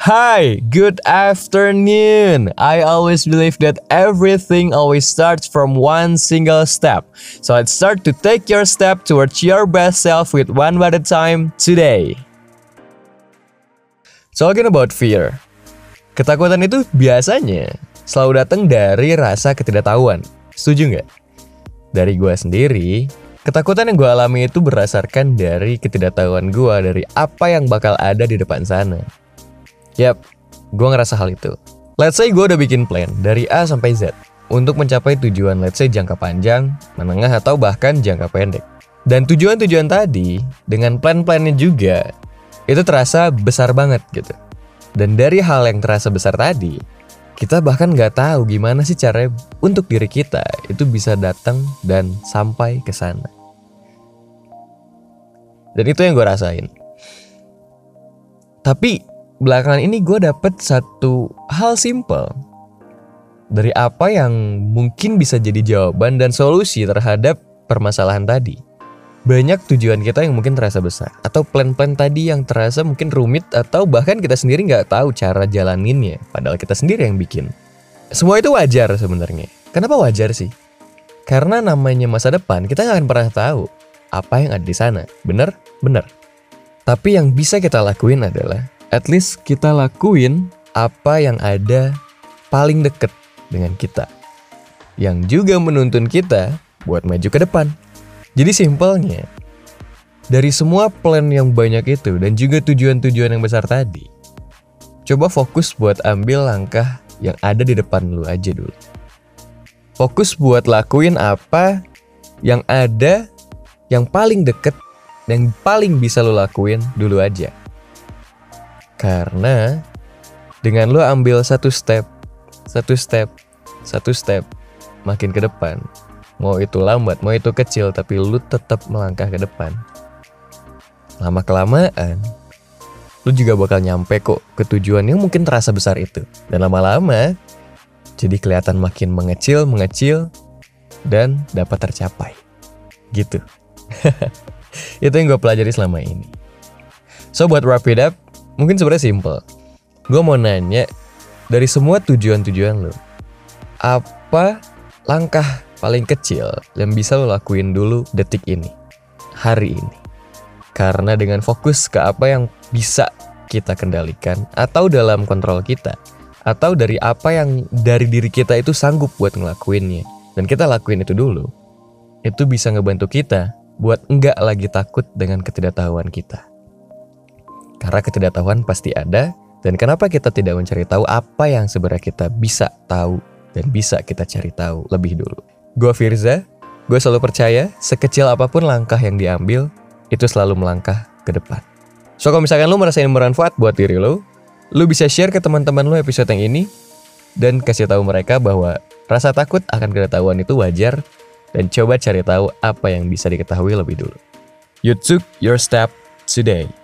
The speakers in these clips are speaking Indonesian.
Hi, good afternoon. I always believe that everything always starts from one single step. So let's start to take your step towards your best self with one at a time today. Talking about fear. Ketakutan itu biasanya selalu datang dari rasa ketidaktahuan. Setuju nggak? Dari gue sendiri, ketakutan yang gue alami itu berdasarkan dari ketidaktahuan gue dari apa yang bakal ada di depan sana. Yap, gue ngerasa hal itu. Let's say gue udah bikin plan dari A sampai Z untuk mencapai tujuan let's say jangka panjang, menengah atau bahkan jangka pendek. Dan tujuan-tujuan tadi dengan plan-plannya juga itu terasa besar banget gitu. Dan dari hal yang terasa besar tadi, kita bahkan nggak tahu gimana sih cara untuk diri kita itu bisa datang dan sampai ke sana. Dan itu yang gue rasain. Tapi belakangan ini gue dapet satu hal simple dari apa yang mungkin bisa jadi jawaban dan solusi terhadap permasalahan tadi. Banyak tujuan kita yang mungkin terasa besar atau plan-plan tadi yang terasa mungkin rumit atau bahkan kita sendiri nggak tahu cara jalaninnya padahal kita sendiri yang bikin. Semua itu wajar sebenarnya. Kenapa wajar sih? Karena namanya masa depan kita nggak akan pernah tahu apa yang ada di sana. Bener? Bener. Tapi yang bisa kita lakuin adalah at least kita lakuin apa yang ada paling deket dengan kita. Yang juga menuntun kita buat maju ke depan. Jadi simpelnya, dari semua plan yang banyak itu dan juga tujuan-tujuan yang besar tadi, coba fokus buat ambil langkah yang ada di depan lu aja dulu. Fokus buat lakuin apa yang ada yang paling deket dan paling bisa lo lakuin dulu aja. Karena dengan lo ambil satu step, satu step, satu step makin ke depan, mau itu lambat, mau itu kecil, tapi lo tetap melangkah ke depan. Lama kelamaan, lo juga bakal nyampe kok ke tujuan yang mungkin terasa besar itu. Dan lama-lama, jadi kelihatan makin mengecil, mengecil, dan dapat tercapai. Gitu. itu yang gue pelajari selama ini. So buat wrap it up, Mungkin sebenarnya simple. Gue mau nanya, dari semua tujuan-tujuan lo, apa langkah paling kecil yang bisa lo lakuin dulu detik ini, hari ini? Karena dengan fokus ke apa yang bisa kita kendalikan atau dalam kontrol kita, atau dari apa yang dari diri kita itu sanggup buat ngelakuinnya, dan kita lakuin itu dulu, itu bisa ngebantu kita buat enggak lagi takut dengan ketidaktahuan kita. Karena ketidaktahuan pasti ada, dan kenapa kita tidak mencari tahu apa yang sebenarnya kita bisa tahu dan bisa kita cari tahu lebih dulu. Gue Firza, gue selalu percaya sekecil apa pun langkah yang diambil, itu selalu melangkah ke depan. So kalau misalkan lo merasa ini bermanfaat buat diri lo, lo bisa share ke teman-teman lo episode yang ini, dan kasih tahu mereka bahwa rasa takut akan ketidaktahuan itu wajar, dan coba cari tahu apa yang bisa diketahui lebih dulu. You took your step today.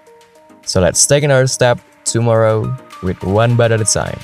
So let's take another step tomorrow with one bite at a time.